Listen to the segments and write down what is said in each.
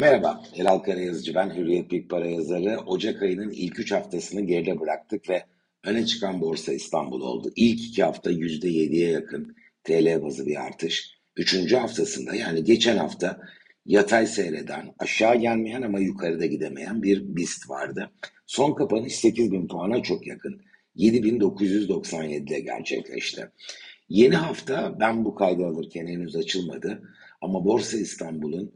Merhaba, Elal Karayazıcı ben, Hürriyet Big Para yazarı. Ocak ayının ilk üç haftasını geride bıraktık ve öne çıkan borsa İstanbul oldu. İlk iki hafta %7'ye yakın TL bazı bir artış. Üçüncü haftasında yani geçen hafta yatay seyreden, aşağı gelmeyen ama yukarıda gidemeyen bir BIST vardı. Son kapanış 8000 puana çok yakın. 7997'de gerçekleşti. Yeni hafta ben bu kaydı alırken henüz açılmadı ama Borsa İstanbul'un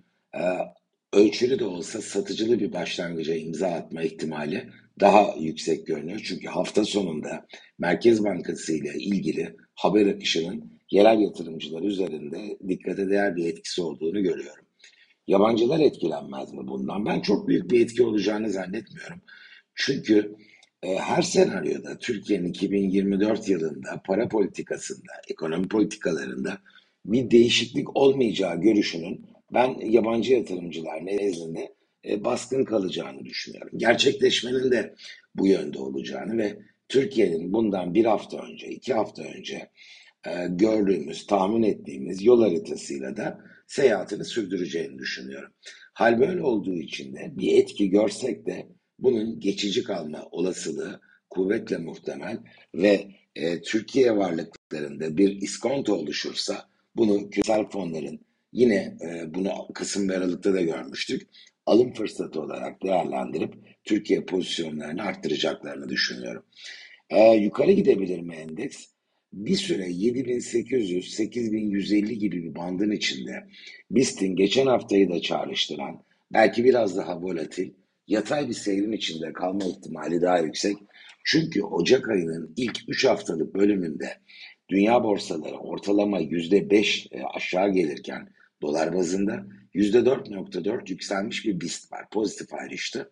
ölçülü de olsa satıcılı bir başlangıca imza atma ihtimali daha yüksek görünüyor. Çünkü hafta sonunda Merkez Bankası ile ilgili haber akışının yerel yatırımcılar üzerinde dikkate değer bir etkisi olduğunu görüyorum. Yabancılar etkilenmez mi bundan? Ben çok büyük bir etki olacağını zannetmiyorum. Çünkü e, her senaryoda Türkiye'nin 2024 yılında para politikasında, ekonomi politikalarında bir değişiklik olmayacağı görüşünün ben yabancı yatırımcılar nezdinde e, baskın kalacağını düşünüyorum. Gerçekleşmenin de bu yönde olacağını ve Türkiye'nin bundan bir hafta önce, iki hafta önce e, gördüğümüz, tahmin ettiğimiz yol haritasıyla da seyahatini sürdüreceğini düşünüyorum. Hal böyle olduğu için de bir etki görsek de bunun geçici kalma olasılığı kuvvetle muhtemel ve e, Türkiye varlıklarında bir iskonto oluşursa bunu küresel fonların yine e, bunu Kasım ve Aralık'ta da görmüştük. Alım fırsatı olarak değerlendirip Türkiye pozisyonlarını arttıracaklarını düşünüyorum. E, yukarı gidebilir mi endeks? Bir süre 7800-8150 gibi bir bandın içinde BIST'in geçen haftayı da çağrıştıran belki biraz daha volatil yatay bir seyrin içinde kalma ihtimali daha yüksek. Çünkü Ocak ayının ilk 3 haftalık bölümünde dünya borsaları ortalama %5 e, aşağı gelirken dolar bazında %4.4 yükselmiş bir BIST var. Pozitif ayrıştı.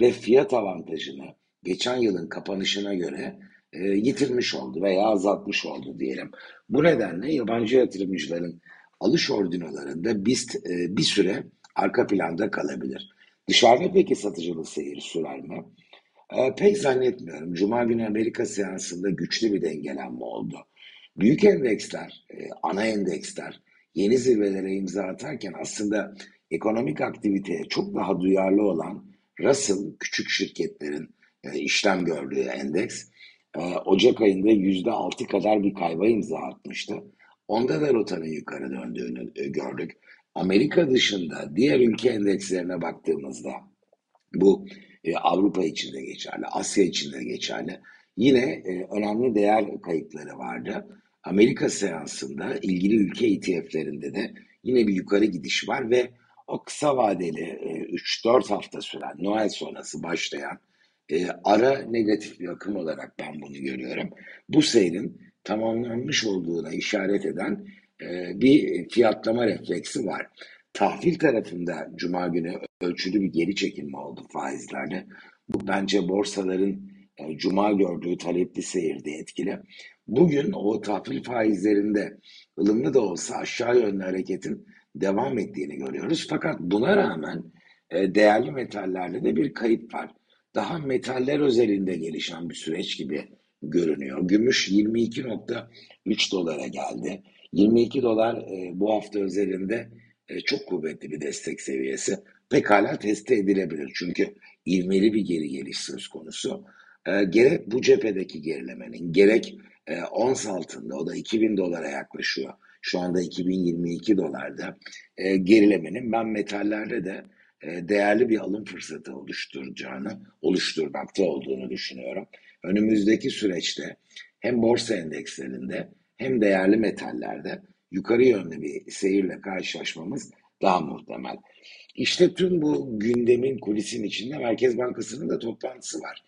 Ve fiyat avantajını geçen yılın kapanışına göre e, yitirmiş oldu veya azaltmış oldu diyelim. Bu nedenle yabancı yatırımcıların alış ordinolarında BIST e, bir süre arka planda kalabilir. Dışarıda peki satıcılı seyir sürer mi? E, pek zannetmiyorum. Cuma günü Amerika seansında güçlü bir dengelenme oldu. Büyük endeksler, e, ana endeksler yeni zirvelere imza atarken aslında ekonomik aktiviteye çok daha duyarlı olan Russell küçük şirketlerin e, işlem gördüğü endeks e, Ocak ayında yüzde altı kadar bir kayba imza atmıştı. Onda da rotanın yukarı döndüğünü e, gördük. Amerika dışında diğer ülke endekslerine baktığımızda bu Avrupa için de geçerli, Asya için de geçerli. Yine önemli değer kayıpları vardı. Amerika seansında ilgili ülke ETF'lerinde de yine bir yukarı gidiş var ve o kısa vadeli e, 3-4 hafta süren Noel sonrası başlayan e, ara negatif bir akım olarak ben bunu görüyorum. Bu seyrin tamamlanmış olduğuna işaret eden e, bir fiyatlama refleksi var. Tahvil tarafında Cuma günü ölçülü bir geri çekilme oldu faizlerde. Bu bence borsaların e, Cuma gördüğü talepli seyirde etkili. Bugün o tahvil faizlerinde ılımlı da olsa aşağı yönlü hareketin devam ettiğini görüyoruz. Fakat buna rağmen e, değerli metallerde de bir kayıp var. Daha metaller özelinde gelişen bir süreç gibi görünüyor. Gümüş 22.3 dolara geldi. 22 dolar e, bu hafta özelinde e, çok kuvvetli bir destek seviyesi. Pekala test edilebilir çünkü ivmeli bir geri geliş söz konusu. E, gerek bu cephedeki gerilemenin gerek e, ons altında o da 2000 dolara yaklaşıyor. Şu anda 2022 dolarda e, gerilemenin ben metallerde de e, değerli bir alım fırsatı oluşturacağını, oluşturmakta olduğunu düşünüyorum. Önümüzdeki süreçte hem borsa endekslerinde hem değerli metallerde yukarı yönlü bir seyirle karşılaşmamız daha muhtemel. İşte tüm bu gündemin kulisin içinde Merkez Bankası'nın da toplantısı var.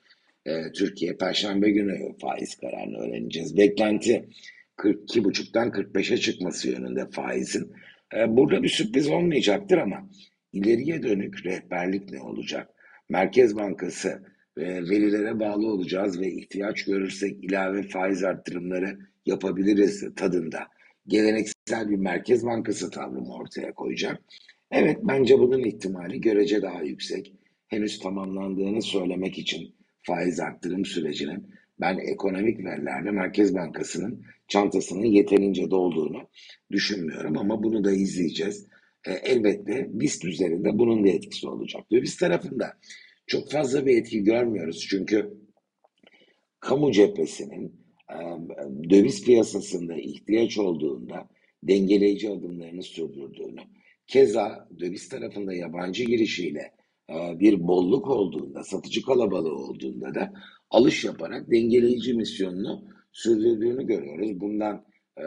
Ee, Türkiye Perşembe günü faiz kararını öğreneceğiz. Beklenti 42,5'tan 45'e çıkması yönünde faizin. Ee, burada bir sürpriz olmayacaktır ama ileriye dönük rehberlik ne olacak? Merkez Bankası e, verilere bağlı olacağız ve ihtiyaç görürsek ilave faiz arttırımları yapabiliriz tadında. Geleneksel bir Merkez Bankası tavrımı ortaya koyacak. Evet bence bunun ihtimali görece daha yüksek. Henüz tamamlandığını söylemek için faiz arttırım sürecinin ben ekonomik verilerde Merkez Bankası'nın çantasının yeterince dolduğunu düşünmüyorum ama bunu da izleyeceğiz. e, elbette BIST üzerinde bunun da etkisi olacak. Döviz tarafında çok fazla bir etki görmüyoruz çünkü kamu cephesinin e, döviz piyasasında ihtiyaç olduğunda dengeleyici adımlarını sürdürdüğünü, keza döviz tarafında yabancı girişiyle bir bolluk olduğunda, satıcı kalabalığı olduğunda da alış yaparak dengeleyici misyonunu sürdürdüğünü görüyoruz. Bundan e,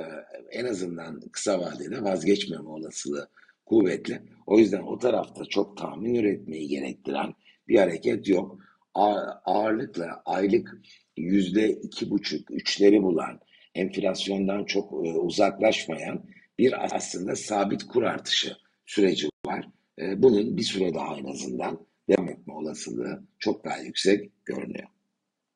en azından kısa vadede vazgeçmeme olasılığı kuvvetli. O yüzden o tarafta çok tahmin üretmeyi gerektiren bir hareket yok. Ağırlıkla aylık yüzde iki buçuk, üçleri bulan, enflasyondan çok e, uzaklaşmayan bir aslında sabit kur artışı süreci var. E, bunun bir süre daha en azından devam etme olasılığı çok daha yüksek görünüyor.